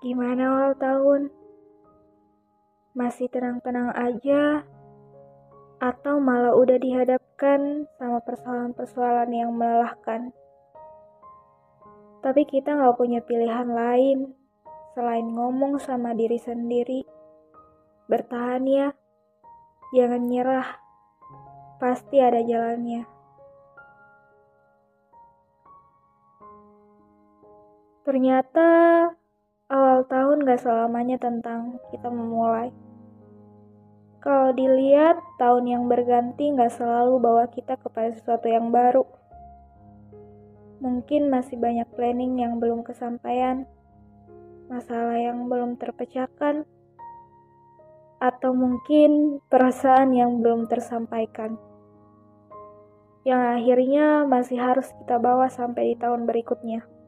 Gimana awal tahun? Masih tenang-tenang aja? Atau malah udah dihadapkan sama persoalan-persoalan yang melelahkan? Tapi kita nggak punya pilihan lain selain ngomong sama diri sendiri. Bertahan ya, jangan nyerah. Pasti ada jalannya. Ternyata tahun gak selamanya tentang kita memulai. Kalau dilihat, tahun yang berganti gak selalu bawa kita kepada sesuatu yang baru. Mungkin masih banyak planning yang belum kesampaian, masalah yang belum terpecahkan, atau mungkin perasaan yang belum tersampaikan. Yang akhirnya masih harus kita bawa sampai di tahun berikutnya.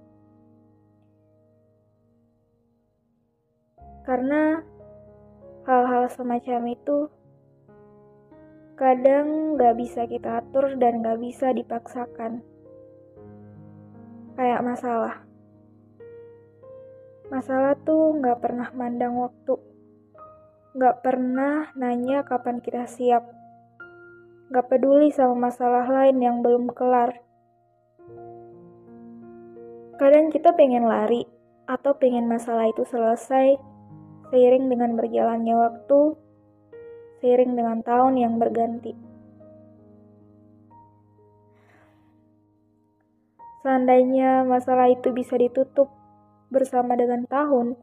Karena hal-hal semacam itu kadang gak bisa kita atur dan gak bisa dipaksakan. Kayak masalah. Masalah tuh gak pernah mandang waktu. Gak pernah nanya kapan kita siap. Gak peduli sama masalah lain yang belum kelar. Kadang kita pengen lari atau pengen masalah itu selesai seiring dengan berjalannya waktu, seiring dengan tahun yang berganti. Seandainya masalah itu bisa ditutup bersama dengan tahun,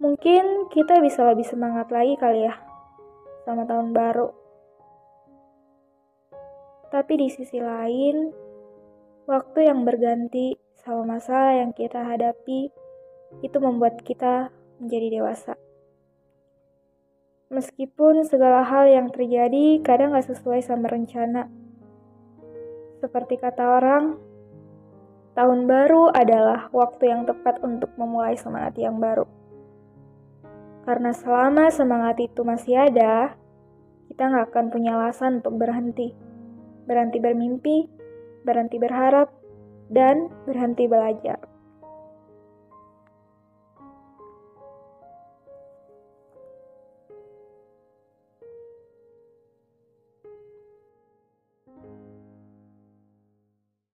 mungkin kita bisa lebih semangat lagi kali ya sama tahun baru. Tapi di sisi lain, waktu yang berganti sama masalah yang kita hadapi itu membuat kita menjadi dewasa. Meskipun segala hal yang terjadi kadang gak sesuai sama rencana. Seperti kata orang, tahun baru adalah waktu yang tepat untuk memulai semangat yang baru. Karena selama semangat itu masih ada, kita gak akan punya alasan untuk berhenti. Berhenti bermimpi, berhenti berharap, dan berhenti belajar.